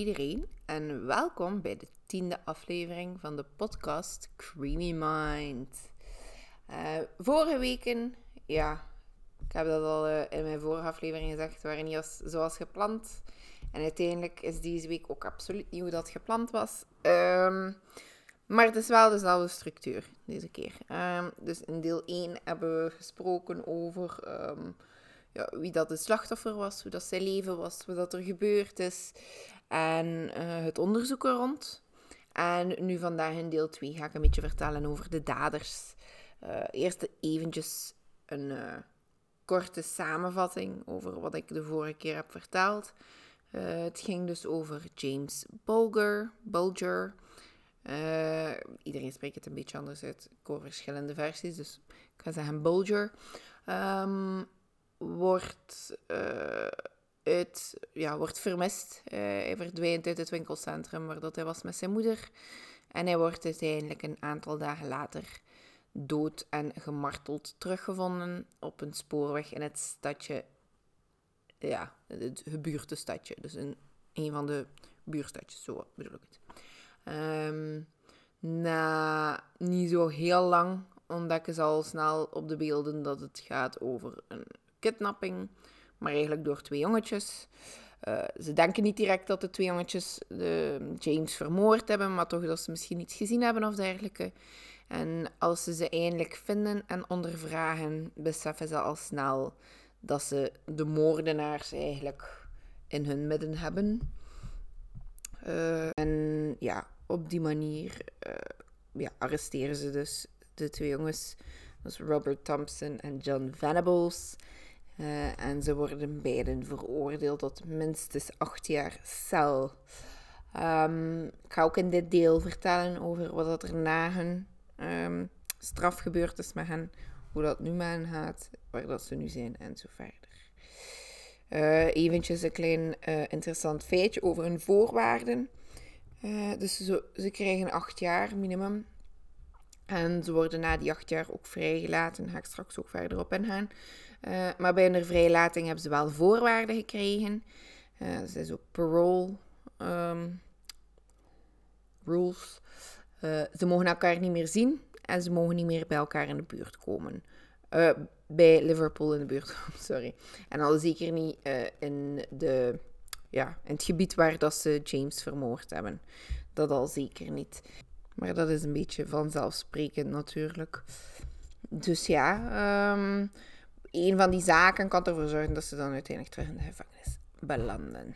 iedereen en welkom bij de tiende aflevering van de podcast Creamy Mind. Uh, vorige weken, ja, ik heb dat al uh, in mijn vorige aflevering gezegd, waren niet als, zoals gepland. En uiteindelijk is deze week ook absoluut niet hoe dat gepland was. Um, maar het is wel dezelfde structuur deze keer. Um, dus in deel 1 hebben we gesproken over um, ja, wie dat het slachtoffer was, hoe dat zijn leven was, wat dat er gebeurd is en uh, het onderzoek er rond. En nu vandaag in deel 2 ga ik een beetje vertellen over de daders. Uh, eerst eventjes een uh, korte samenvatting over wat ik de vorige keer heb verteld. het ging dus over James Bulger. Bulger. iedereen spreekt het een beetje anders uit. Ik hoor verschillende versies, dus ik ga zeggen Bulger. Um, wordt, uit, ja, wordt vermist. Uh, hij verdwijnt uit het winkelcentrum waar dat hij was met zijn moeder. En hij wordt uiteindelijk een aantal dagen later dood en gemarteld teruggevonden op een spoorweg in het stadje. Ja, het gebuurtenstadje. Dus een, een van de buurstadjes, zo bedoel ik het. Um, na niet zo heel lang ontdekken ze al snel op de beelden dat het gaat over een kidnapping, maar eigenlijk door twee jongetjes. Uh, ze denken niet direct dat de twee jongetjes de James vermoord hebben, maar toch dat ze misschien iets gezien hebben of dergelijke. En als ze ze eindelijk vinden en ondervragen, beseffen ze al snel dat ze de moordenaars eigenlijk in hun midden hebben. Uh, en ja, op die manier ja, arresteren ze dus de twee jongens. Dat is Robert Thompson en John Venables. Uh, en ze worden beiden veroordeeld tot minstens acht jaar cel. Um, ik ga ook in dit deel vertellen over wat er na hun um, straf gebeurd is met hen, hoe dat nu met hen gaat, waar dat ze nu zijn en zo verder. Uh, eventjes een klein uh, interessant feitje over hun voorwaarden. Dus ze, ze krijgen acht jaar minimum. En ze worden na die acht jaar ook vrijgelaten. Daar ga ik straks ook verder op ingaan. Uh, maar bij hun vrijlating hebben ze wel voorwaarden gekregen. Uh, dat is ook parole um, rules. Uh, ze mogen elkaar niet meer zien en ze mogen niet meer bij elkaar in de buurt komen. bij Liverpool in de buurt, sorry. En al zeker niet in, de, ja, in het gebied waar dat ze James vermoord hebben. Dat al zeker niet. Maar dat is een beetje vanzelfsprekend natuurlijk. Dus ja, um, een van die zaken kan ervoor zorgen dat ze dan uiteindelijk terug in de gevangenis belanden.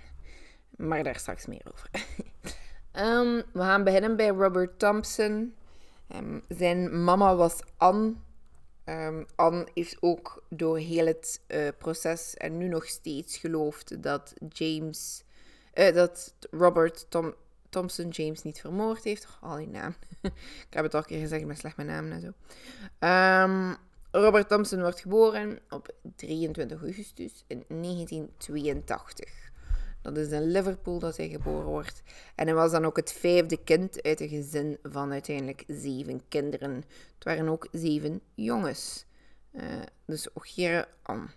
Maar daar straks meer over. um, we gaan beginnen bij Robert Thompson. Um, zijn mama was Anne. Um, Anne heeft ook door heel het uh, proces en nu nog steeds geloofd dat James, uh, dat Robert Tom, Thompson James niet vermoord heeft. Oh, al die naam. ik heb het al een keer gezegd, ik ben slecht met namen en zo. Um, Robert Thompson wordt geboren op 23 augustus in 1982. Dat is in Liverpool dat hij geboren wordt. En hij was dan ook het vijfde kind uit een gezin van uiteindelijk zeven kinderen. Het waren ook zeven jongens. Uh, dus hier aan.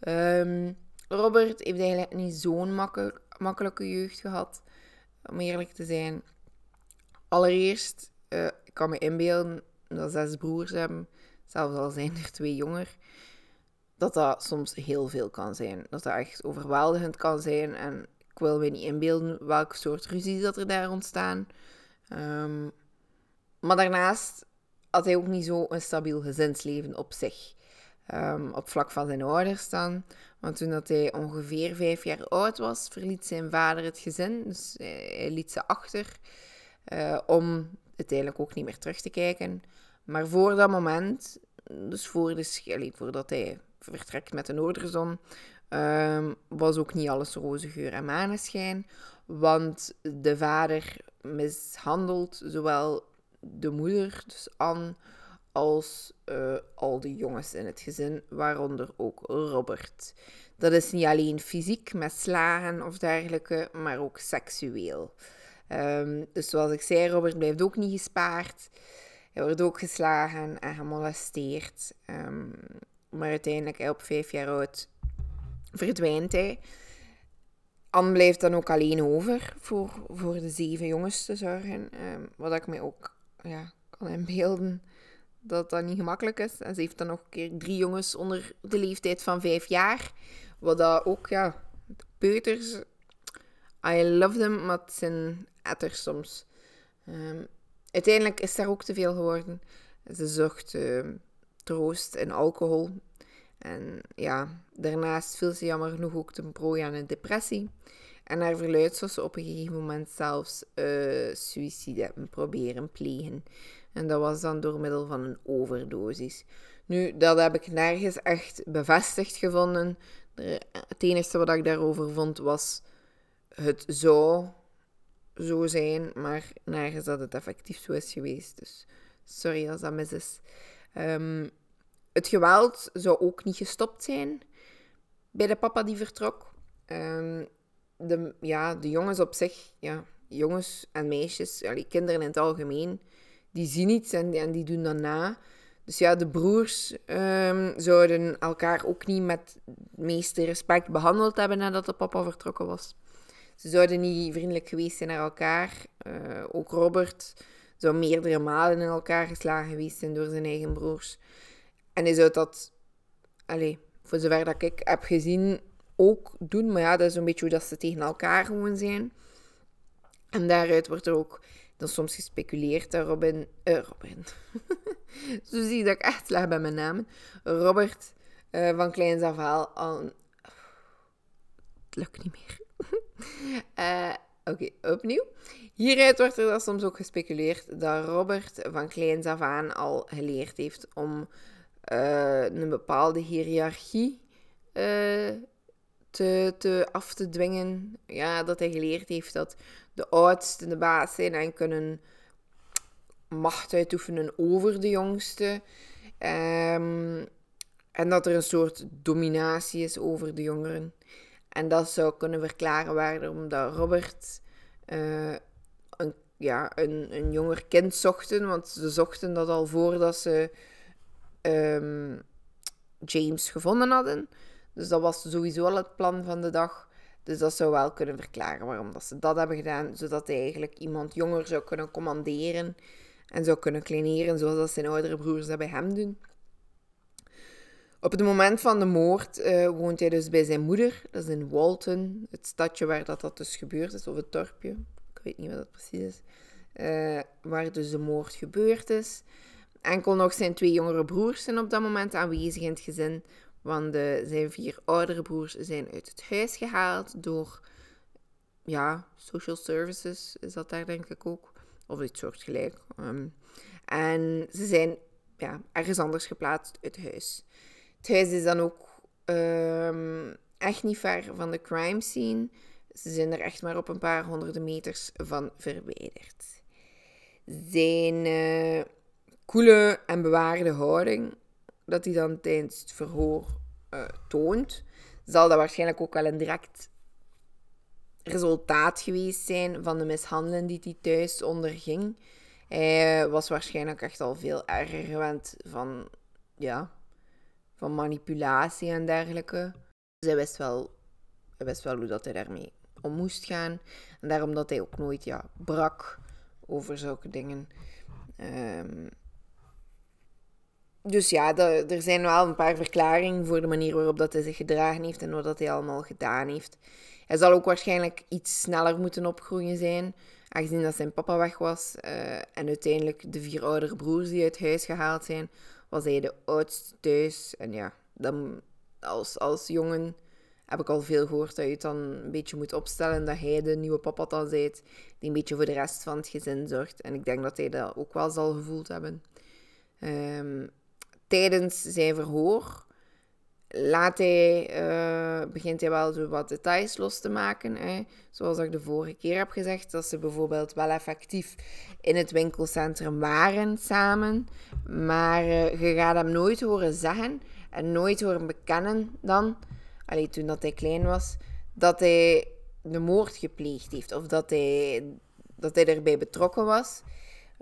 Um, Robert heeft eigenlijk niet zo'n makkelijk, makkelijke jeugd gehad, om eerlijk te zijn. Allereerst, uh, ik kan me inbeelden dat zes broers hebben zelfs al zijn er twee jonger, dat dat soms heel veel kan zijn. Dat dat echt overweldigend kan zijn. En ik wil me niet inbeelden welke soort ruzies dat er daar ontstaan. Um, maar daarnaast had hij ook niet zo een stabiel gezinsleven op zich. Um, op vlak van zijn ouders dan. Want toen dat hij ongeveer vijf jaar oud was, verliet zijn vader het gezin. Dus hij liet ze achter uh, om uiteindelijk ook niet meer terug te kijken. Maar voor dat moment, dus voor de, voordat hij vertrekt met de Noorderzon, um, was ook niet alles roze geur en maneschijn. Want de vader mishandelt zowel de moeder, dus Anne, als uh, al de jongens in het gezin, waaronder ook Robert. Dat is niet alleen fysiek met slagen of dergelijke, maar ook seksueel. Um, dus zoals ik zei, Robert blijft ook niet gespaard. Hij wordt ook geslagen en gemolesteerd. Um, maar uiteindelijk, op vijf jaar oud, verdwijnt hij. Anne blijft dan ook alleen over voor, voor de zeven jongens te zorgen. Ehm, wat ik me ook ja, kan inbeelden dat dat niet gemakkelijk is. En ze heeft dan nog een keer drie jongens onder de leeftijd van vijf jaar. Wat dat ook, ja, peuters, I love them, maar het zijn etters soms. Ehm, uiteindelijk is daar ook te veel geworden. Ze zocht ehm, troost in alcohol. En ja, daarnaast viel ze jammer genoeg ook ten prooi aan een depressie. En naar verluidt zou ze op een gegeven moment zelfs uh, suïcide proberen plegen. En dat was dan door middel van een overdosis. Nu, dat heb ik nergens echt bevestigd gevonden. Het enige wat ik daarover vond was: het zou zo zijn, maar nergens dat het effectief zo is geweest. Dus sorry als dat mis is. Um, het geweld zou ook niet gestopt zijn bij de papa die vertrok. Um, de, ja, de jongens op zich, ja, jongens en meisjes, allee, kinderen in het algemeen, die zien iets en, die doen dat na. Dus ja, de broers um, zouden elkaar ook niet met het meeste respect behandeld hebben nadat de papa vertrokken was. Ze zouden niet vriendelijk geweest zijn naar elkaar. Uh, ook Robert zou meerdere malen in elkaar geslagen geweest zijn door zijn eigen broers. En hij zou dat, allez, voor zover dat ik heb gezien, ook doen. Maar ja, dat is een beetje hoe dat ze tegen elkaar gewoon zijn. En daaruit wordt er ook dan soms gespeculeerd dat Robin... Uh, Robin. Zo zie je dat ik echt slag bij mijn namen. Robert uh, van Kleins af al... Het lukt niet meer. Uh, Oké, opnieuw. Hieruit wordt er dan soms ook gespeculeerd dat Robert van kleins af aan al geleerd heeft om uh, een bepaalde hiërarchie uh, te, te, af te dwingen. Ja, dat hij geleerd heeft dat de oudsten de baas zijn en kunnen macht uitoefenen over de jongste. Um, en dat er een soort dominatie is over de jongeren. En dat zou kunnen verklaren waarom dat Robert uh, een, ja, een, een jonger kind zochten. Want ze zochten dat al voordat ze um, James gevonden hadden. Dus dat was sowieso al het plan van de dag. Dus dat zou wel kunnen verklaren waarom dat ze dat hebben gedaan. Zodat hij eigenlijk iemand jonger zou kunnen commanderen. En zou kunnen kleineren zoals dat zijn oudere broers dat bij hem doen. Op het moment van de moord uh, woont hij dus bij zijn moeder. Dat is in Walton, het stadje waar dat, dat dus gebeurd is, of het dorpje. Ik weet niet wat dat precies is. Uh, waar dus de moord gebeurd is. Enkel nog zijn twee jongere broers zijn op dat moment aanwezig in het gezin. Want de, zijn vier oudere broers zijn uit het huis gehaald door, ja, social services is dat daar denk ik ook. Of iets soortgelijk. Um, en ze zijn ja, ergens anders geplaatst uit huis. Het is dan ook um, echt niet ver van de crime scene. Ze zijn er echt maar op een paar honderden meters van verwijderd. Zijn uh, koele en bewaarde houding, dat hij dan tijdens het verhoor uh, toont, zal dat waarschijnlijk ook wel een direct resultaat geweest zijn van de mishandeling die hij thuis onderging. Hij was waarschijnlijk echt al veel erger gewend van, ja, van manipulatie en dergelijke. Dus hij wist wel, hij wist wel hoe dat hij daarmee om moest gaan. En daarom dat hij ook nooit ja, brak over zulke dingen. Um, dus ja, er zijn wel een paar verklaringen voor de manier waarop dat hij zich gedragen heeft en wat dat hij allemaal gedaan heeft. Hij zal ook waarschijnlijk iets sneller moeten opgroeien zijn, aangezien dat zijn papa weg was. Uh, en uiteindelijk de vier oudere broers die uit huis gehaald zijn, was hij de oudste thuis. En ja, dan als, als jongen heb ik al veel gehoord dat je het dan een beetje moet opstellen dat hij de nieuwe papa dan bent, die een beetje voor de rest van het gezin zorgt. En ik denk dat hij dat ook wel zal gevoeld hebben. Um, tijdens zijn verhoor laat hij, uh, begint hij wel zo wat details los te maken. Hè. Zoals ik de vorige keer heb gezegd, dat ze bijvoorbeeld wel effectief in het winkelcentrum waren samen. Maar uh, je gaat hem nooit horen zeggen en nooit horen bekennen dan, allee, toen dat hij klein was, dat hij de moord gepleegd heeft of dat hij, dat hij erbij betrokken was.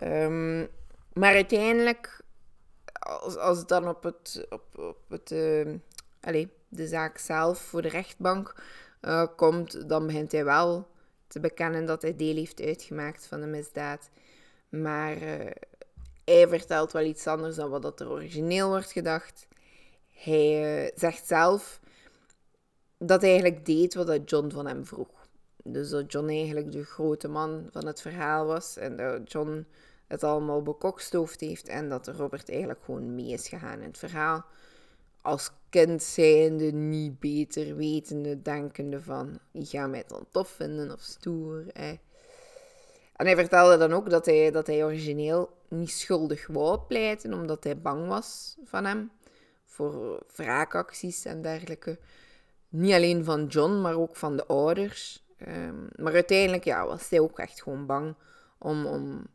Um, maar uiteindelijk als, als het dan op, het, op, op het, uh, allez, de zaak zelf voor de rechtbank eh, komt, dan begint hij wel te bekennen dat hij deel heeft uitgemaakt van de misdaad. Maar uh, hij vertelt wel iets anders dan wat er origineel wordt gedacht. Hij uh, zegt zelf dat hij eigenlijk deed wat John van hem vroeg. Dus dat John eigenlijk de grote man van het verhaal was en dat John het allemaal bekokstoofd heeft en dat Robert eigenlijk gewoon mee is gegaan in het verhaal. Als kind zijnde niet beter wetende, denkende van, die gaan mij dan tof vinden of stoer. En hij vertelde dan ook dat hij, dat hij origineel niet schuldig wou pleiten, omdat hij bang was van hem. Voor wraakacties en dergelijke. Niet alleen van John, maar ook van de ouders. Um, maar uiteindelijk ja, was hij ook echt gewoon bang om, om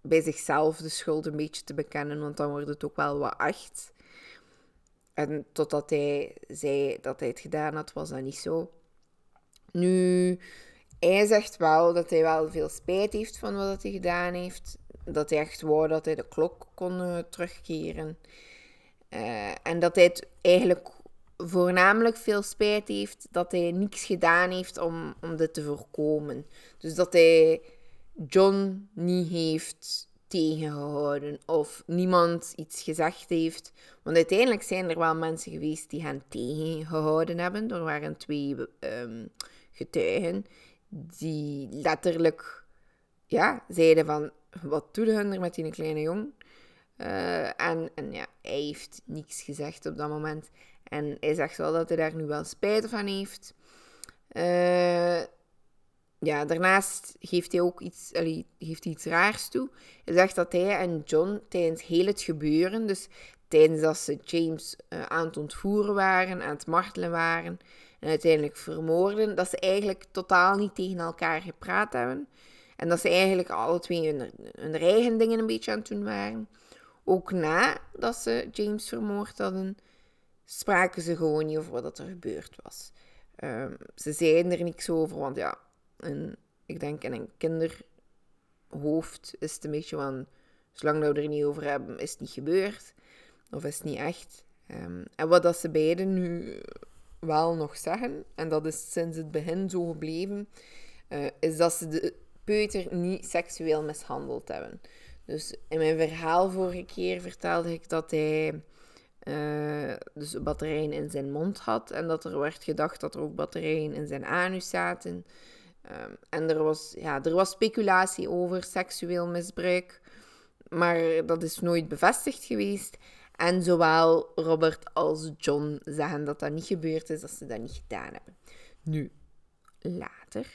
bij zichzelf de schuld een beetje te bekennen, want dan wordt het ook wel wat echt. En totdat hij zei dat hij het gedaan had, was dat niet zo. Nu, hij zegt wel dat hij wel veel spijt heeft van wat hij gedaan heeft. Dat hij echt wou dat hij de klok kon uh, terugkeren. Uh, en dat hij het eigenlijk voornamelijk veel spijt heeft dat hij niks gedaan heeft om, om dit te voorkomen. Dus dat hij John niet heeft tegengehouden of niemand iets gezegd heeft. Want uiteindelijk zijn er wel mensen geweest die hen tegengehouden hebben. Er waren twee um, getuigen die letterlijk ja, zeiden van wat doet hun er met die kleine jong? Uh, en, en ja, hij heeft niks gezegd op dat moment. En hij zegt wel dat hij daar nu wel spijt van heeft. Uh, ja, daarnaast geeft hij ook iets, geeft iets raars toe. Hij zegt dat hij en John tijdens heel het gebeuren, dus tijdens dat ze James uh, aan het ontvoeren waren, aan het martelen waren en uiteindelijk vermoorden, dat ze eigenlijk totaal niet tegen elkaar gepraat hebben. En dat ze eigenlijk alle twee hun, eigen dingen een beetje aan het doen waren. Ook nadat ze James vermoord hadden, spraken ze gewoon niet over wat er gebeurd was. Um, ze zeiden er niks over, want ja, en ik denk in een kinderhoofd is het een beetje van, zolang we er niet over hebben, is het niet gebeurd. Of is het niet echt. Um, en wat dat ze beiden nu wel nog zeggen, en dat is sinds het begin zo gebleven, uh, is dat ze de peuter niet seksueel mishandeld hebben. Dus in mijn verhaal vorige keer vertelde ik dat hij uh, dus batterijen in zijn mond had en dat er werd gedacht dat er ook batterijen in zijn anus zaten. Um, en er was, ja, er was speculatie over seksueel misbruik, maar dat is nooit bevestigd geweest. En zowel Robert als John zeggen dat dat niet gebeurd is, dat ze dat niet gedaan hebben. Nu, later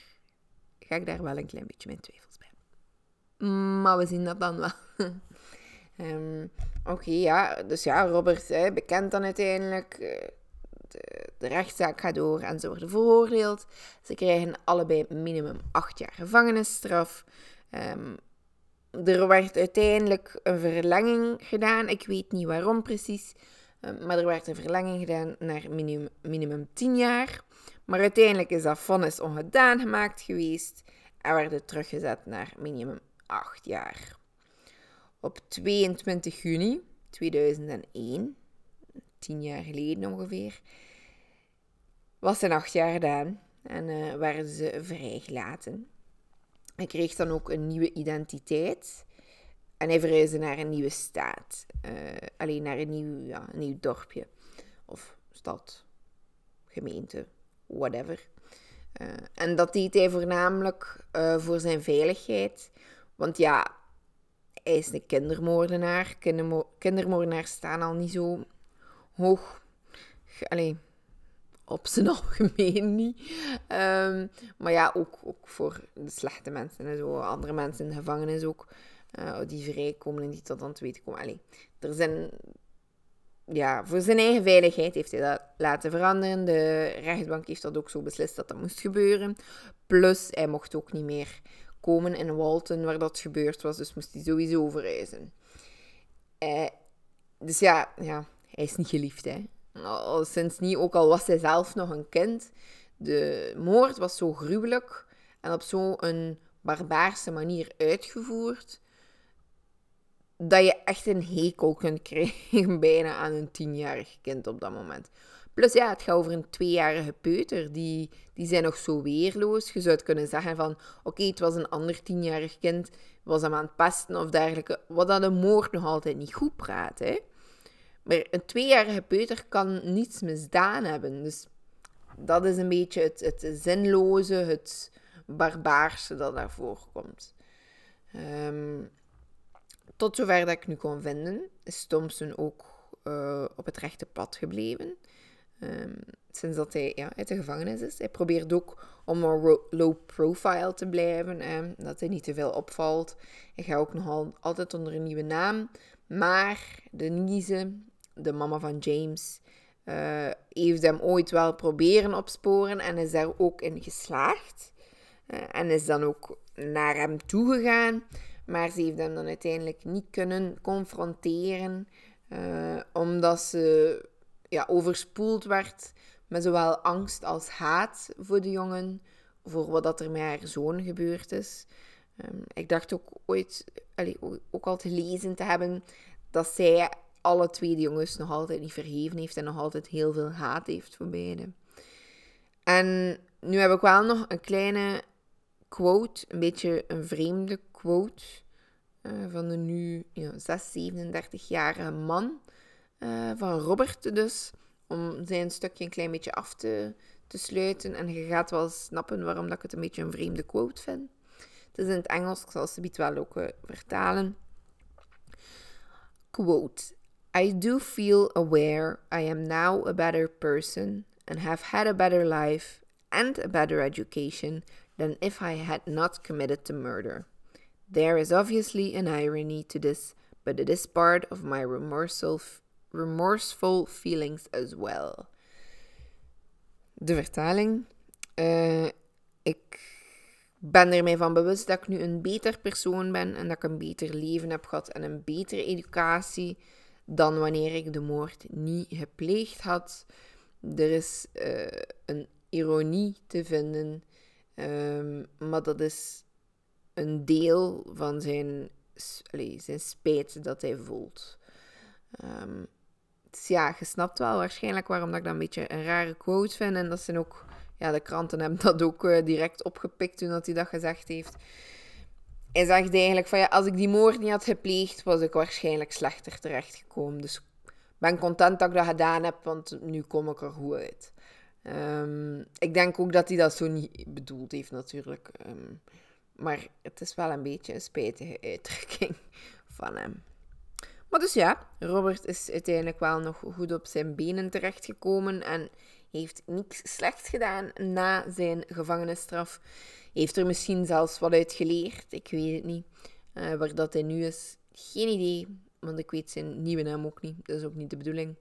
ga ik daar wel een klein beetje mijn twijfels bij. Maar we zien dat dan wel. um, Oké, ja. Dus ja, Robert bekent dan uiteindelijk. De, rechtszaak gaat door en ze worden veroordeeld. Ze krijgen allebei minimum acht jaar gevangenisstraf. Um, er werd uiteindelijk een verlenging gedaan. Ik weet niet waarom precies. Um, maar er werd een verlenging gedaan naar minimum, minimum 10 jaar. Maar uiteindelijk is dat vonnis ongedaan gemaakt geweest. En werd teruggezet naar minimum 8 jaar. Op 22 juni 2001 tien jaar geleden ongeveer, was zijn acht jaar gedaan en uh, werden ze vrijgelaten. Hij kreeg dan ook een nieuwe identiteit en hij verhuisde naar een nieuwe staat. Uh, alleen naar een nieuw, ja, een nieuw dorpje of stad, gemeente, whatever. Uh, en dat deed hij voornamelijk voor zijn veiligheid. Want ja, hij is een kindermoordenaar. Kindermo kindermoordenaars staan al niet zo hoog. Allee, op zijn algemeen niet. Um, maar ja, ook, ook voor de slechte mensen en zo. Andere mensen in de gevangenis ook. Uh, die vrijkomen en die tot aan het weten komen. Allee, er zijn... Ja, voor zijn eigen veiligheid heeft hij dat laten veranderen. De rechtbank heeft dat ook zo beslist dat dat moest gebeuren. Plus, hij mocht ook niet meer komen in Walton, waar dat gebeurd was. Dus moest hij sowieso verreizen. Uh, dus ja, ja, hij is niet geliefd, hè. Al sinds niet, ook al was hij zelf nog een kind. De moord was zo gruwelijk en op zo'n barbaarse manier uitgevoerd, dat je echt een hekel kunt krijgen bijna aan een tienjarig kind op dat moment. Plus ja, het gaat over een tweejarige peuter. Die, die zijn nog zo weerloos. Je zou kunnen zeggen van... Oké, het was een ander tienjarig kind. Was hem aan het pesten of dergelijke. Wat dat een moord nog altijd niet goed praat, hè. Maar een tweejarige peuter kan niets misdaan hebben. Dus dat is een beetje het, het zinloze, het barbaarse dat daarvoor komt. Ehm, tot zover dat ik nu kon vinden, is Thompson ook uh, op het rechte pad gebleven. Um, sinds dat hij ja, uit de gevangenis is. Hij probeert ook om maar low profile te blijven, hè, dat hij niet te veel opvalt. Hij gaat ook nog altijd onder een nieuwe naam. Maar Denise, de mama van James, uh, heeft hem ooit wel proberen opsporen en is daar ook in geslaagd. Uh, en is dan ook naar hem toegegaan. Maar ze heeft hem dan uiteindelijk niet kunnen confronteren, uh, omdat ze ja, overspoeld werd met zowel angst als haat voor de jongen, voor wat dat er met haar zoon gebeurd is. Um, ik dacht ook ooit, allee, ook al te lezen te hebben, dat zij alle twee de jongens nog altijd niet vergeven heeft en nog altijd heel veel haat heeft voor beiden. En nu heb ik wel nog een kleine quote, een beetje een vreemde quote, uh, van de nu ja, 6, 37-jarige man, uh, van Robert dus, om zijn stukje een klein beetje af te, te sluiten. En je gaat wel snappen waarom dat ik het een beetje een vreemde quote vind. Het is in het Engels, ik zal het wel ook uh, vertalen. Quote. I do feel aware I am now a better person and have had a better life and a better education than if I had not committed the murder. There is obviously an irony to this, but it is part of my remorseful, remorseful feelings as well. De vertaling. Uh, ik ben er mij van bewust dat ik nu een beter persoon ben en dat ik een beter leven heb gehad en een betere educatie dan wanneer ik de moord niet gepleegd had. Er is uh, een ironie te vinden, um, maar dat is een deel van zijn, zijn spijt dat hij voelt. Um, dus ja, je snapt wel waarschijnlijk waarom dat ik dat een beetje een rare quote vind. En dat zijn ook, ja, de kranten hebben dat ook uh, direct opgepikt toen dat hij dat gezegd heeft. Hij zegt eigenlijk van ja, als ik die moord niet had gepleegd, was ik waarschijnlijk slechter terechtgekomen. Dus ik ben content dat ik dat gedaan heb, want nu kom ik er goed uit. Um, ik denk ook dat hij dat zo niet bedoeld heeft, natuurlijk. Um, maar het is wel een beetje een spijtige uitdrukking van hem. Maar dus ja, Robert is uiteindelijk wel nog goed op zijn benen terechtgekomen en heeft niks slechts gedaan na zijn gevangenisstraf. Heeft er misschien zelfs wat uit geleerd, ik weet het niet. Uh, waar dat hij nu is, geen idee, want ik weet zijn nieuwe naam ook niet. Dat is ook niet de bedoeling.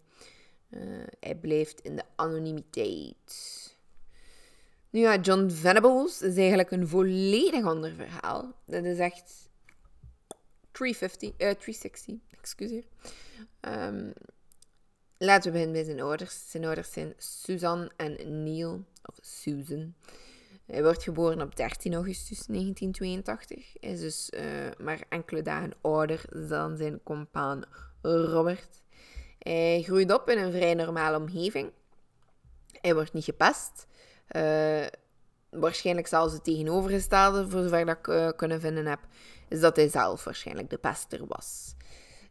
Uh, hij blijft in de anonimiteit. Nu ja, John Venables is eigenlijk een volledig ander verhaal. Dat is echt 350, uh, 360, excuseer. Um, laten we beginnen bij zijn ouders. Zijn ouders zijn Suzanne en Neil, of Susan. Hij wordt geboren op 13 augustus 1982. Hij is dus uh, maar enkele dagen ouder dan zijn compaan Robert. Hij groeit op in een vrij normale omgeving. Hij wordt niet gepest. Uh, waarschijnlijk zelfs het tegenovergestelde, voor zover dat ik uh, kunnen vinden heb, is dat hij zelf waarschijnlijk de pester was.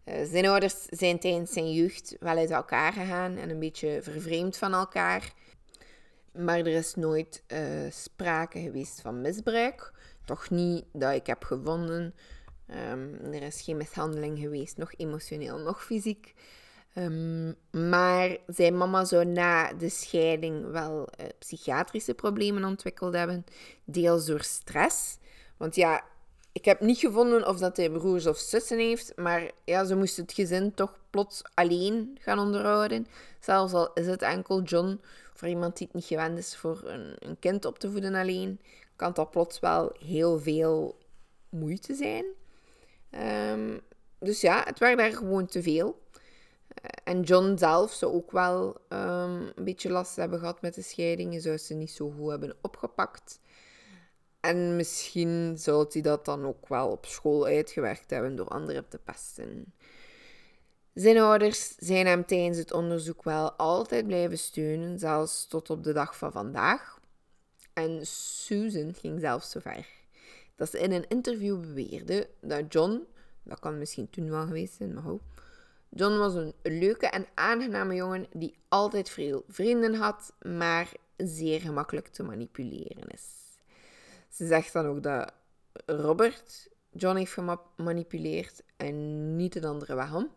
Uh, zijn ouders zijn tijdens zijn jeugd wel uit elkaar gegaan en een beetje vervreemd van elkaar. Maar er is nooit uh, sprake geweest van misbruik. Toch niet dat ik heb gevonden. Um, er is geen mishandeling geweest, nog emotioneel, nog fysiek. Um, maar zijn mama zou na de scheiding wel uh, psychiatrische problemen ontwikkeld hebben. Deels door stress. Want ja, ik heb niet gevonden of dat hij broers of zussen heeft. Maar ja, ze moest het gezin toch plots alleen gaan onderhouden. Zelfs al is het enkel John. Voor iemand die het niet gewend is voor een, een kind op te voeden alleen. Kan dat plots wel heel veel moeite zijn. Um, dus ja, het werd daar gewoon te veel. En John zelf zou ook wel um, een beetje last hebben gehad met de scheiding. Zou ze niet zo goed hebben opgepakt. En misschien zou hij dat dan ook wel op school uitgewerkt hebben door anderen te pesten. Zijn ouders zijn hem tijdens het onderzoek wel altijd blijven steunen, zelfs tot op de dag van vandaag. En Susan ging zelfs zo ver dat ze in een interview beweerde dat John, dat kan misschien toen wel geweest zijn, maar hoe, John was een leuke en aangename jongen die altijd veel vrienden had, maar zeer gemakkelijk te manipuleren is. Ze zegt dan ook dat Robert John heeft gemanipuleerd en niet een andere waarom.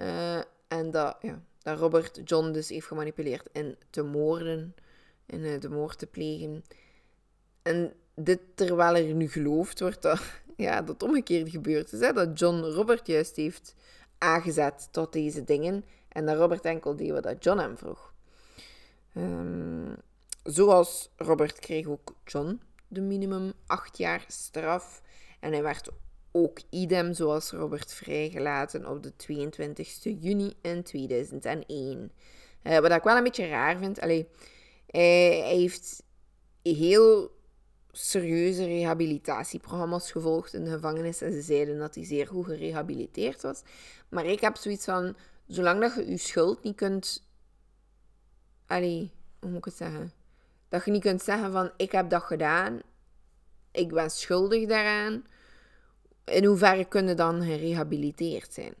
Uh, en dat, ja, dat Robert John dus heeft gemanipuleerd in te moorden, in uh, de moord te plegen. En dit terwijl er nu geloofd wordt dat, ja, dat omgekeerd gebeurd is. Hè? Dat John Robert juist heeft aangezet tot deze dingen. En dat Robert enkel deed wat John hem vroeg. Um, zoals Robert kreeg ook John de minimum acht jaar straf. En hij werd ook idem zoals Robert vrijgelaten op de 22 juni in 2001. Uh, wat ik wel een beetje raar vind. Allee, hij, hij heeft heel serieuze rehabilitatieprogramma's gevolgd in de gevangenis. En ze zeiden dat hij zeer goed gerehabiliteerd was. Maar ik heb zoiets van, zolang dat je je schuld niet kunt... Allee, hoe moet ik het zeggen? Dat je niet kunt zeggen van, ik heb dat gedaan. Ik ben schuldig daaraan. In hoeverre kunnen dan gerehabiliteerd zijn?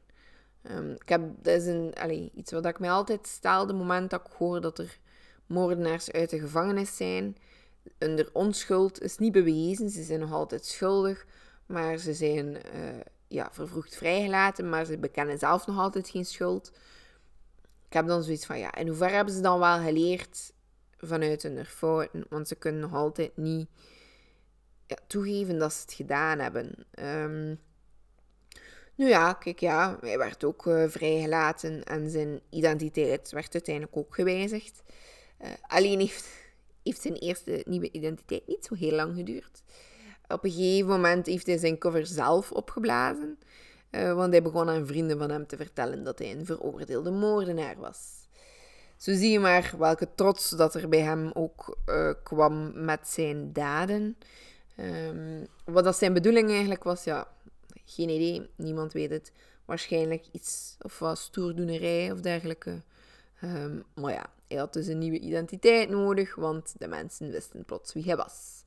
Um, ik heb, dat is een, allee, iets wat ik mij altijd stel, de moment dat ik hoor dat er moordenaars uit de gevangenis zijn hun onschuld is niet bewezen. Ze zijn nog altijd schuldig, maar ze zijn uh, ja, vervroegd vrijgelaten, maar ze bekennen zelf nog altijd geen schuld. Ik heb dan zoiets van, ja, in hoeverre hebben ze dan wel geleerd vanuit hun fouten? Want ze kunnen nog altijd niet ja, toegeven dat ze het gedaan hebben. Um, nu ja, kijk ja, hij werd ook uh, vrijgelaten en zijn identiteit werd uiteindelijk ook gewijzigd. Uh, alleen heeft heeft zijn eerste nieuwe identiteit niet zo heel lang geduurd. Op een gegeven moment heeft hij zijn cover zelf opgeblazen, uh, want hij begon aan vrienden van hem te vertellen dat hij een veroordeelde moordenaar was. Zo zie je maar welke trots dat er bij hem ook uh, kwam met zijn daden. Um, wat dat zijn bedoeling eigenlijk was, ja, geen idee, niemand weet het. Waarschijnlijk iets of was stoerdoenerij of dergelijke. Um, maar ja, hij had dus een nieuwe identiteit nodig, want de mensen wisten plots wie hij was.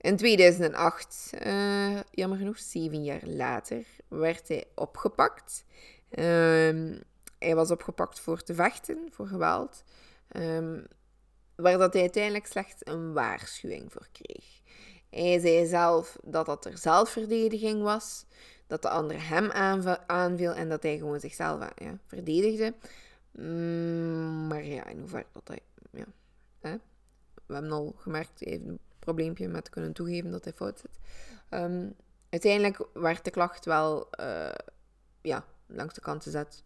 In 2008, uh, eh, jammer genoeg, zeven jaar later, werd hij opgepakt. Um, hij was opgepakt voor te vechten, voor geweld. Um, waar dat hij uiteindelijk slechts een waarschuwing voor kreeg. Hij zei zelf dat dat er zelfverdediging was, dat de ander hem aanviel en dat hij gewoon zichzelf ja, verdedigde. Mm, maar ja, in hoeverre dat hij... Ja? We hebben al gemerkt, heeft een probleempje met kunnen toegeven dat hij fout zit. Um, uiteindelijk werd de klacht wel uh, ja, langs de kant gezet.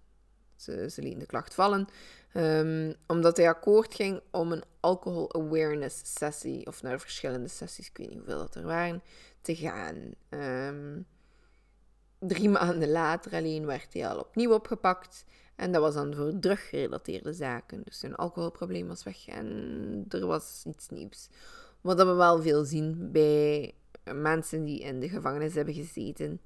Ze, ze lieten de klacht vallen. Um, omdat hij akkoord ging om een alcohol awareness sessie, of naar verschillende sessies, ik weet niet hoeveel dat er waren, te gaan. Um, drie maanden later alleen werd hij al opnieuw opgepakt. En dat was dan voor druggerelateerde zaken. Dus zijn alcoholprobleem was weg en er was iets nieuws. Wat we wel veel zien bij mensen die in de gevangenis hebben gezeten.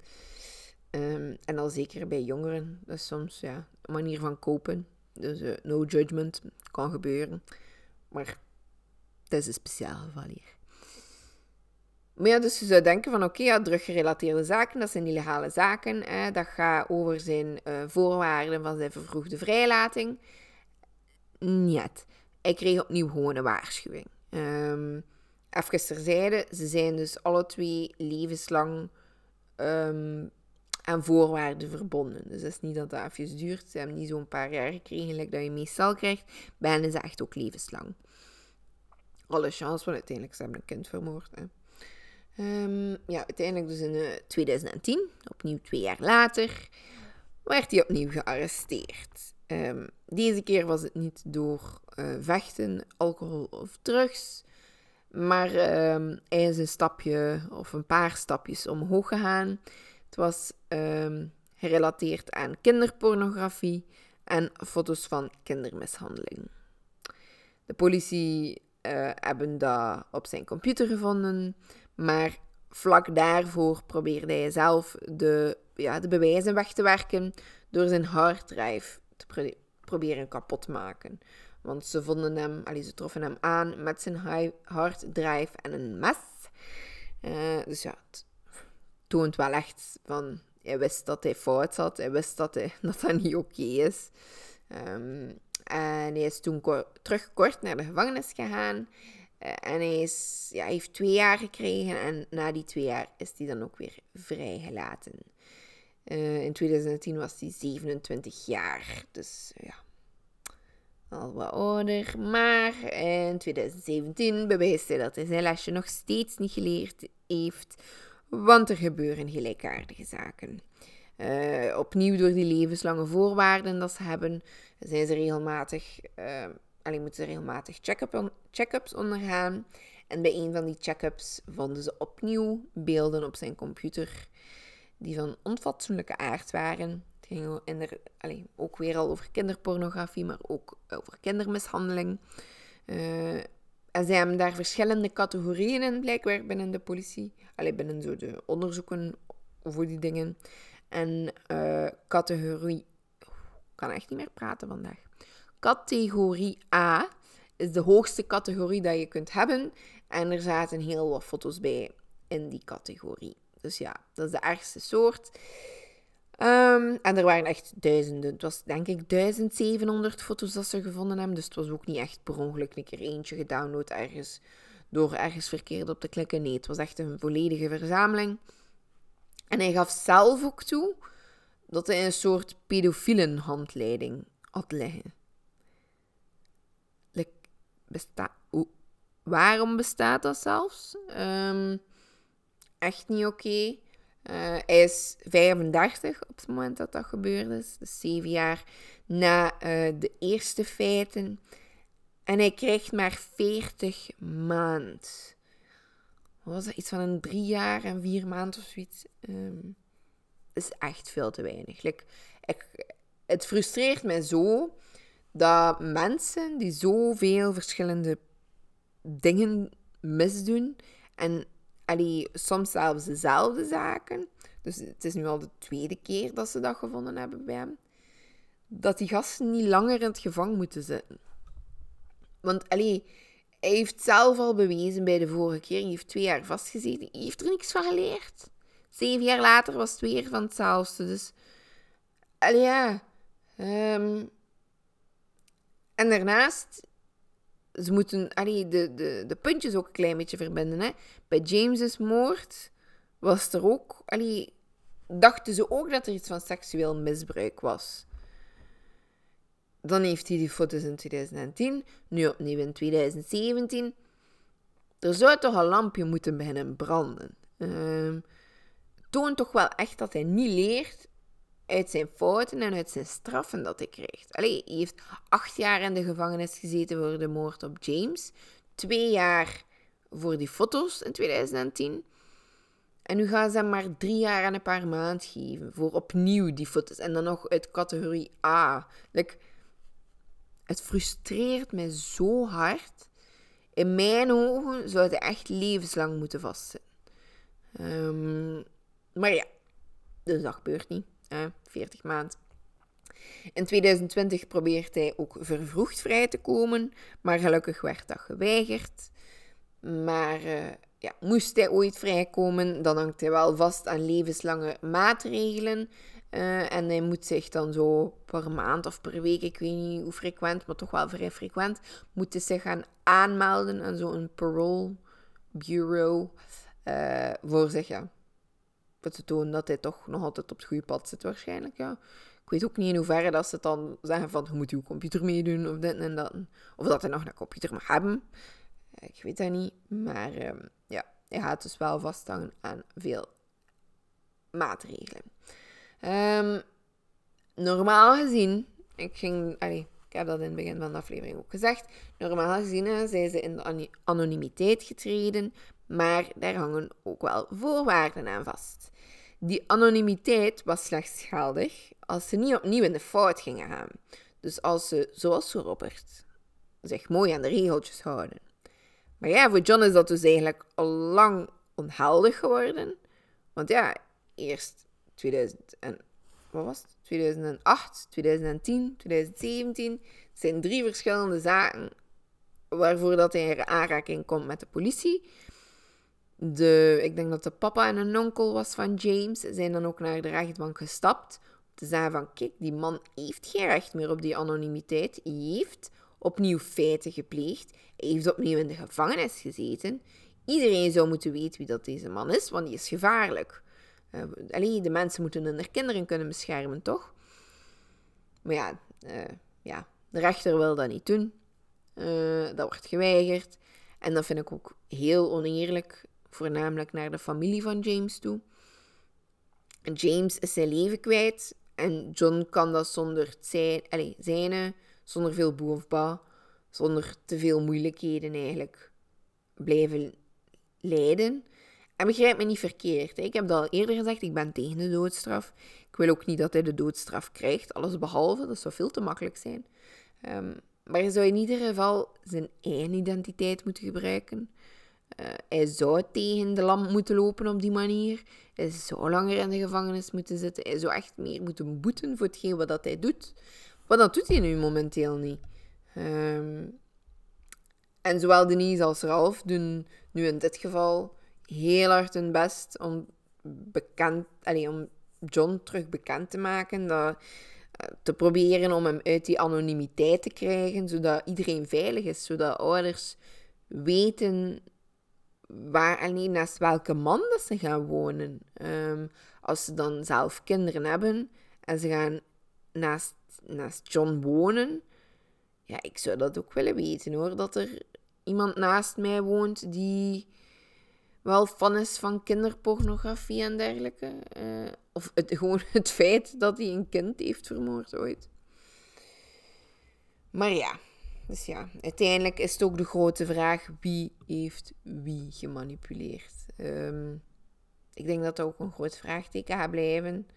Um, en al zeker bij jongeren. Dat is soms ja, een manier van kopen. Dus uh, no judgment, kan gebeuren. Maar dat is een speciaal geval hier. Maar ja, dus je zou denken van oké, ja, druggerelateerde zaken, dat zijn illegale zaken. Hè, dat gaat over zijn uh, voorwaarden van zijn vervroegde vrijlating. Niet. Hij kreeg opnieuw gewoon een waarschuwing. Um, even terzijde, ze zijn dus alle twee levenslang um, aan voorwaarden verbonden. Dus dat is niet dat dat even duurt. Ze hebben niet zo'n paar jaar gekregen, like dat je meestal krijgt. Bij hen is echt ook levenslang. Alle chance, want uiteindelijk ze hebben een kind vermoord. Hè. Um, ja, uiteindelijk dus in 2010, eh, opnieuw twee jaar later, werd hij opnieuw gearresteerd. Um, deze keer was het niet door uh, vechten, alcohol of drugs, maar um, hij is een stapje of een paar stapjes omhoog gegaan. Het was gerelateerd aan kinderpornografie en foto's van kindermishandeling. De politie uh, hebben dat op zijn computer gevonden. Maar vlak daarvoor probeerde hij zelf de, ja, de bewijzen weg te werken door zijn harddrive te proberen kapot te maken. Want ze vonden hem, allee, ze troffen hem aan met zijn harddrive en een mes. Uh, dus ja, het toont wel echt van, hij wist dat hij fout zat. Hij wist dat hij, dat, dat niet oké is. Um, en hij is toen terug kort naar de gevangenis gegaan. Uh, en hij, is, ja, heeft twee jaar gekregen. En na die twee jaar is hij dan ook weer vrijgelaten. Uh, in 2010 was hij 27 jaar. Dus ja, al wat ouder. Maar in 2017 bewijst hij dat hij zijn lesje nog steeds niet geleerd heeft. Want er gebeuren gelijkaardige zaken. Uh, opnieuw door die levenslange voorwaarden dat ze hebben, zijn ze regelmatig, uh, alleen moeten ze regelmatig check-ups ondergaan. En bij een van die check-ups vonden ze opnieuw beelden op zijn computer die van onfatsoenlijke aard waren. Het ging in er, allez, ook weer al over kinderpornografie, maar ook over kindermishandeling. Uh, en ze hebben daar verschillende categorieën in, blijkbaar binnen de politie. Alleen binnen zo de onderzoeken voor die dingen. En uh, categorie. Ik kan echt niet meer praten vandaag. Categorie A is de hoogste categorie dat je kunt hebben. En er zaten heel wat foto's bij in die categorie. Dus ja, dat is de ergste soort. Ehm, en er waren echt duizenden. Het was denk ik 1700 foto's dat ze gevonden hebben. Dus het was ook niet echt per ongeluk een keer eentje gedownload ergens. Door ergens verkeerd op te klikken. Nee, het was echt een volledige verzameling. En hij gaf zelf ook toe dat hij een soort pedofielen handleiding had liggen. Waarom bestaat dat zelfs? Ehm, echt niet oké. Eh, hij is 35 op het moment dat dat gebeurd is. Dus zeven jaar na uh, de eerste feiten. En hij krijgt maar 40 maand. Was dat? Iets van een drie jaar en vier maanden of zoiets. Um, is echt veel te weinig. Ik, het frustreert mij zo dat mensen die zoveel verschillende dingen misdoen en allee, soms zelfs dezelfde zaken. Dus het is nu al de tweede keer dat ze dat gevonden hebben bij hem. Dat die gasten niet langer in het gevangen moeten zitten. Want allee, hij heeft zelf al bewezen bij de vorige keer. Hij heeft twee jaar vastgezeten. Hij heeft er niks van geleerd. Zeven jaar later was het weer van hetzelfde. Dus, allee, ja. Ehm, en daarnaast, ze moeten allee, de, de, de puntjes ook een klein beetje verbinden. Hè. Bij James's moord was er ook, allee, dachten ze ook dat er iets van seksueel misbruik was. Dan heeft hij die foto's in 2010, nu opnieuw in 2017. Er zou toch een lampje moeten beginnen branden. Uh, toont toch wel echt dat hij niet leert uit zijn fouten en uit zijn straffen dat hij krijgt. Allee, hij heeft acht jaar in de gevangenis gezeten voor de moord op James. Twee jaar voor die foto's in 2010. En nu gaan ze hem maar drie jaar en een paar maanden geven voor opnieuw die foto's. En dan nog uit categorie A. Like, het frustreert mij zo hard. In mijn ogen zou hij echt levenslang moeten vastzitten. Um, maar ja, dus dat gebeurt niet. 40 maanden. In 2020 probeert hij ook vervroegd vrij te komen, maar gelukkig werd dat geweigerd. Maar uh, ja, moest hij ooit vrijkomen, dan hangt hij wel vast aan levenslange maatregelen. Uh, en hij moet zich dan zo per maand of per week, ik weet niet hoe frequent, maar toch wel vrij frequent, moet zich gaan aanmelden aan zo'n parole bureau. Uh, voor zich ja, te tonen dat hij toch nog altijd op het goede pad zit waarschijnlijk. Ja. Ik weet ook niet in hoeverre dat ze dan zeggen van je moet je computer meedoen of dit en dat. Of dat hij nog een computer mag hebben. Ik weet dat niet. Maar ehm, ja, hij gaat dus wel vasthangen aan veel maatregelen. Um, normaal gezien, ik ging, allee, ik heb dat in het begin van de aflevering ook gezegd. Normaal gezien zijn ze in de anonimiteit getreden, maar daar hangen ook wel voorwaarden aan vast. Die anonimiteit was slechts geldig als ze niet opnieuw in de fout gingen gaan. Dus als ze, zoals Robert, zich mooi aan de regeltjes houden. Maar ja, voor John is dat dus eigenlijk al lang onheldig geworden. Want ja, eerst 2000 en, wat was het? 2008, 2010, 2017. Het zijn drie verschillende zaken waarvoor dat hij in aanraking komt met de politie. De, ik denk dat de papa en een onkel was van James, zijn dan ook naar de rechtbank gestapt. Om te zeggen van, kijk, die man heeft geen recht meer op die anonimiteit. Hij heeft opnieuw feiten gepleegd. Hij heeft opnieuw in de gevangenis gezeten. Iedereen zou moeten weten wie dat deze man is, want die is gevaarlijk. Uh, allee, de mensen moeten hun kinderen kunnen beschermen, toch? Maar ja, uh, ja, de rechter wil dat niet doen. Uh, dat wordt geweigerd. En dat vind ik ook heel oneerlijk, voornamelijk naar de familie van James toe. James is zijn leven kwijt en John kan dat zonder zijn, allez, zijne, zonder veel bovenbouw, zonder te veel moeilijkheden eigenlijk blijven leiden. En begrijp me niet verkeerd. Ik heb dat al eerder gezegd, ik ben tegen de doodstraf. Ik wil ook niet dat hij de doodstraf krijgt, alles behalve. Dat zou veel te makkelijk zijn. Um, maar hij zou in ieder geval zijn eigen identiteit moeten gebruiken. Uh, hij zou tegen de lamp moeten lopen op die manier. Hij zou langer in de gevangenis moeten zitten. Hij zou echt meer moeten boeten voor hetgeen wat dat hij doet. Maar dat doet hij nu momenteel niet. Um, en zowel Denise als Ralph doen nu in dit geval heel hard hun best om, bekend, allez, om John terug bekend te maken. Dat, eh, te proberen om hem uit die anonimiteit te krijgen, zodat iedereen veilig is, zodat ouders weten waar alleen naast welke man dat ze gaan wonen. Ehm, als ze dan zelf kinderen hebben en ze gaan naast, naast John wonen, ja, ik zou dat ook willen weten hoor, dat er iemand naast mij woont die wel fan is van kinderpornografie en dergelijke. Uh, of het, gewoon het feit dat hij een kind heeft vermoord ooit. Maar ja, dus ja, uiteindelijk is het ook de grote vraag: wie heeft wie gemanipuleerd? Um, ik denk dat dat ook een groot vraagteken gaat blijven.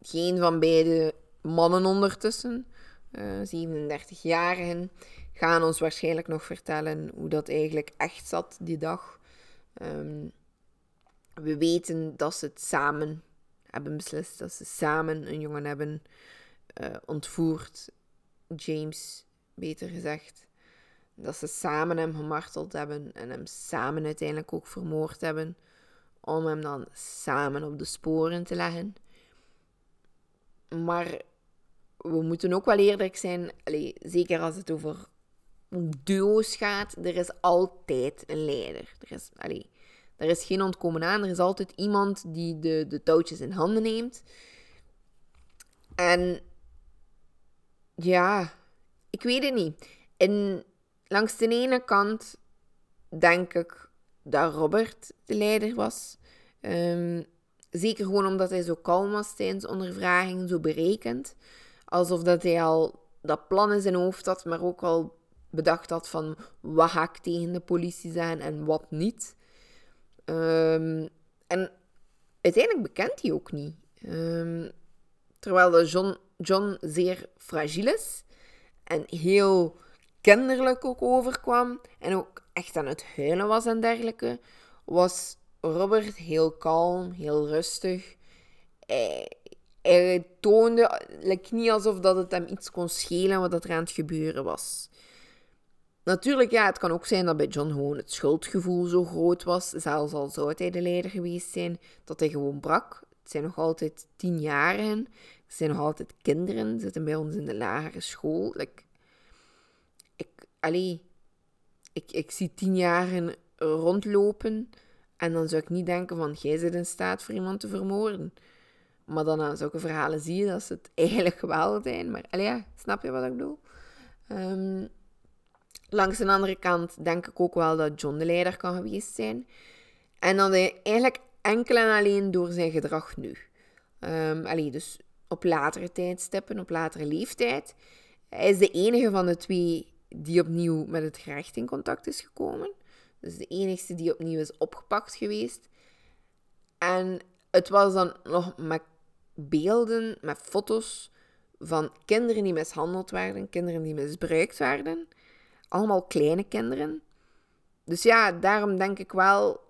Geen van beide mannen ondertussen, uh, 37-jarigen, gaan ons waarschijnlijk nog vertellen hoe dat eigenlijk echt zat die dag. Um, we weten dat ze het samen hebben beslist, dat ze samen een jongen hebben uh, ontvoerd. James, beter gezegd. Dat ze samen hem gemarteld hebben en hem samen uiteindelijk ook vermoord hebben. Om hem dan samen op de sporen te leggen. Maar we moeten ook wel eerlijk zijn, allez, zeker als het over duo's gaat, er is altijd een leider. Er is, allez, er is geen ontkomen aan. Er is altijd iemand die de, de touwtjes in handen neemt. En ja, ik weet het niet. En langs de ene kant denk ik dat Robert de leider was. Um, zeker gewoon omdat hij zo kalm was tijdens ondervraging, zo berekend. Alsof dat hij al dat plan in zijn hoofd had, maar ook al bedacht had van wat ga ik tegen de politie zijn en wat niet. Um, en uiteindelijk bekent hij ook niet. Um, terwijl John, John zeer fragiel is en heel kinderlijk ook overkwam en ook echt aan het huilen was en dergelijke, was Robert heel kalm, heel rustig. Hij, hij toonde like, niet alsof dat het hem iets kon schelen wat er aan het gebeuren was. Natuurlijk, ja, het kan ook zijn dat bij John gewoon het schuldgevoel zo groot was, zelfs al zou hij de leider geweest zijn, dat hij gewoon brak. Het zijn nog altijd tienjarigen, zijn nog altijd kinderen, zitten bij ons in de lagere school. Ik, allee, ik, ik zie tienjarigen rondlopen en dan zou ik niet denken van, jij zit in staat voor iemand te vermoorden. Maar dan aan zulke verhalen zie je dat ze het eigenlijk wel zijn. Maar allee, ja, snap je wat ik bedoel? Um, Langs de andere kant denk ik ook wel dat John de leider kan geweest zijn. En dan eigenlijk enkel en alleen door zijn gedrag nu. Um, allee, dus op latere tijdstippen, op latere leeftijd. Hij is de enige van de twee die opnieuw met het gerecht in contact is gekomen. Dus de enige die opnieuw is opgepakt geweest. En het was dan nog met beelden, met foto's van kinderen die mishandeld werden, kinderen die misbruikt werden allemaal kleine kinderen. Dus ja, daarom denk ik wel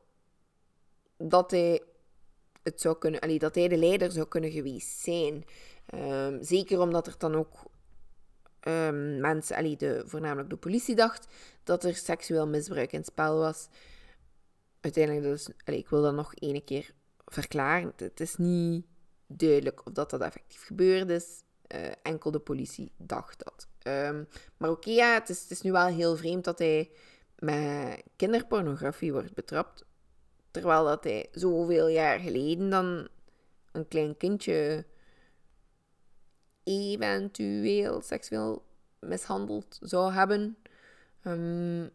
dat hij het zou kunnen, dat hij de leider zou kunnen geweest zijn. Ehm, zeker omdat er dan ook um, mensen, allee, de, voornamelijk de politie, dacht dat er seksueel misbruik in het spel was. Uiteindelijk, dus, allee, ik wil dat nog één keer verklaren. Het is niet duidelijk of dat, dat effectief gebeurd is. Uh, enkel de politie dacht dat. Um, maar oké, ja, het is, het is nu wel heel vreemd dat hij met kinderpornografie wordt betrapt. Terwijl dat hij zoveel jaar geleden dan een klein kindje eventueel seksueel mishandeld zou hebben. Um,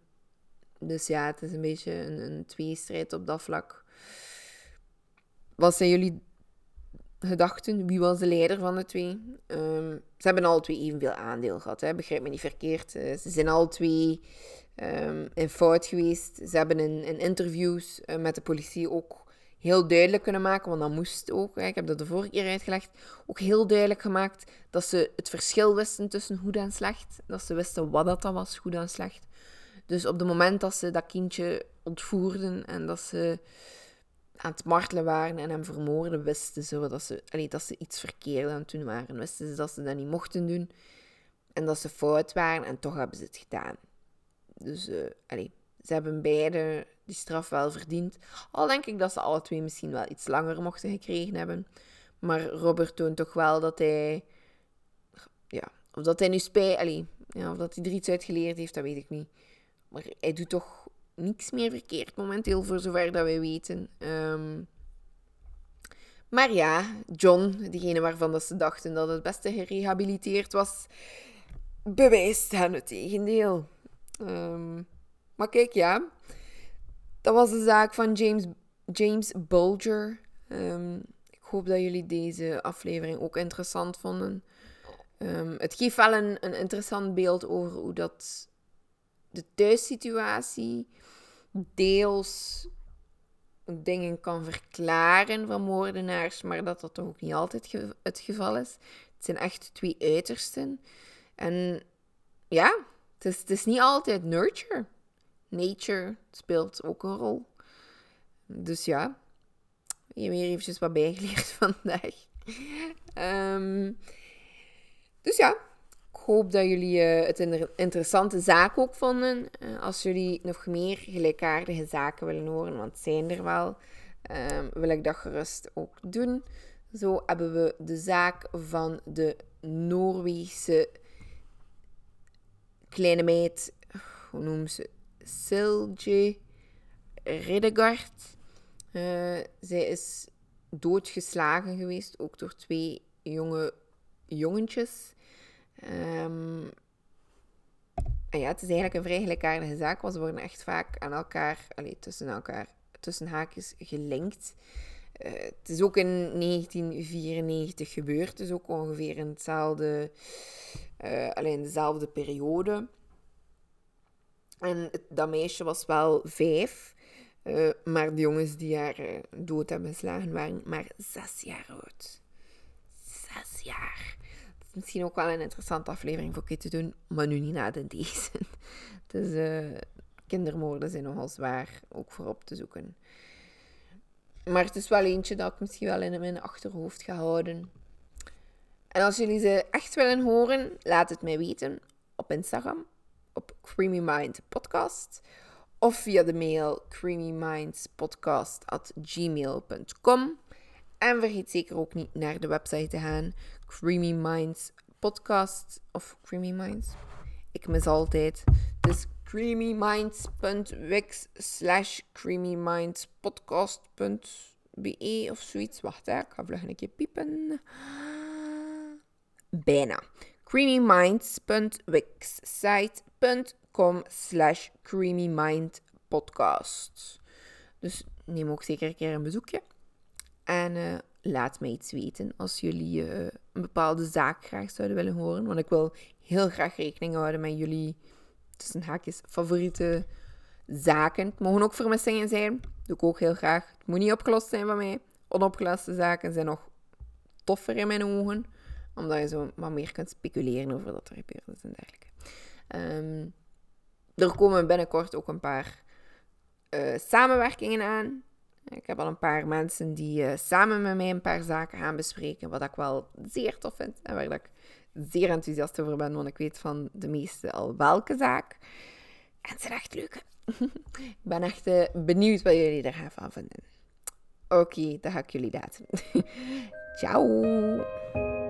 dus ja, het is een beetje een, een tweestrijd op dat vlak. Wat zijn jullie gedachten? Wie was de leider van de twee? Um, ze hebben alle twee evenveel aandeel gehad, hè? begrijp me niet verkeerd. Uh, ze zijn alle twee um, fout geweest. Ze hebben in, in interviews uh, met de politie ook heel duidelijk kunnen maken, want dat moest ook, ik heb dat de vorige keer uitgelegd, ook heel duidelijk gemaakt dat ze het verschil wisten tussen goed en slecht. Dat ze wisten wat dat was, goed en slecht. Dus op het moment dat ze dat kindje ontvoerden en dat ze aan het martelen waren en hem vermoorden, wisten ze dat ze, allee, dat ze iets verkeerd aan het doen waren. Wisten ze dat ze dat niet mochten doen en dat ze fout waren en toch hebben ze het gedaan. Dus uh, ze hebben beide die straf wel verdiend. Al denk ik dat ze alle twee misschien wel iets langer mochten gekregen hebben. Maar Robert toont toch wel dat hij. Ja, of dat hij nu spijt. Ja, of dat hij er iets uit geleerd heeft, dat weet ik niet. Maar hij doet toch niks meer verkeerd momenteel, voor zover dat wij weten. Um, maar ja, John, diegene waarvan dat ze dachten dat het beste gerehabiliteerd was, bewijst hen het tegendeel. Um, maar kijk, ja. Dat was de zaak van James, James Bulger. Um, ik hoop dat jullie deze aflevering ook interessant vonden. Um, het geeft wel een, een interessant beeld over hoe dat de thuissituatie deels dingen kan verklaren van moordenaars, maar dat dat toch ook niet altijd het geval is. Het zijn echt twee uitersten. En ja, het is, niet altijd nurture nature speelt ook een rol. Dus ja, je weer eventjes wat bijgeleerd vandaag. Ehm, dus ja, ik hoop dat jullie uh, het een interessante zaak ook vonden. Uh, als jullie nog meer gelijkaardige zaken willen horen, want zijn er wel, um, wil ik dat gerust ook doen. Zo hebben we de zaak van de Noorwegse kleine meid, hoe noemen ze Silje Riddegaard. Uh, zij is doodgeslagen geweest, ook door twee jonge jongentjes. Um, en ja, het is eigenlijk een vrij gelijkaardige zaak, want ze worden echt vaak aan elkaar, allez, tussen elkaar, tussen haakjes gelinkt. Uh, het is ook in 1994 gebeurd, dus ook ongeveer in hetzelfde, uh, alleen dezelfde periode. En dat meisje was wel vijf. Uh, maar de jongens die haar dood hebben geslagen waren maar zes jaar oud. Zes jaar. Dat is misschien ook wel een interessante aflevering voor je te doen, maar nu niet na de deze. dus kindermoorden zijn nogal zwaar, ook voor op te zoeken. Maar het is wel eentje dat ik misschien wel in mijn achterhoofd ga houden. En als jullie ze echt willen horen, laat het mij weten op Instagram op Creamy Mind Podcast of via de mail creamymindspodcast.gmail.com. En vergeet zeker ook niet naar de website te gaan, Creamy Minds Podcast of Creamy Minds. Ik mis altijd. Dus creamyminds.wix slash creamymindspodcast.be of zoiets. Wacht, hè. ik ga vlug een keer piepen. Bijna creamyminds.wixsite.com slash creamymindpodcast. Dus neem ook zeker een keer een bezoekje. En uh, laat mij iets weten als jullie uh, een bepaalde zaak graag zouden willen horen. Want ik wil heel graag rekening houden met jullie, tussen haakjes, favoriete zaken. Het mogen ook vermissingen zijn. doe ik ook heel graag. Het moet niet opgelost zijn van mij. Onopgeloste zaken zijn nog toffer in mijn ogen omdat je zo wat meer kunt speculeren over wat er gebeurd is en dergelijke. Um, er komen binnenkort ook een paar uh, samenwerkingen aan. Ik heb al een paar mensen die eh, samen met mij een paar zaken gaan bespreken, wat ik wel zeer tof vind en waar ik zeer enthousiast over ben, want ik weet van de meeste al welke zaak. En het zijn echt leuk. ik ben echt uh, benieuwd wat jullie er gaan van vinden. Oké, okay, dan ga ik jullie laten. Ciao!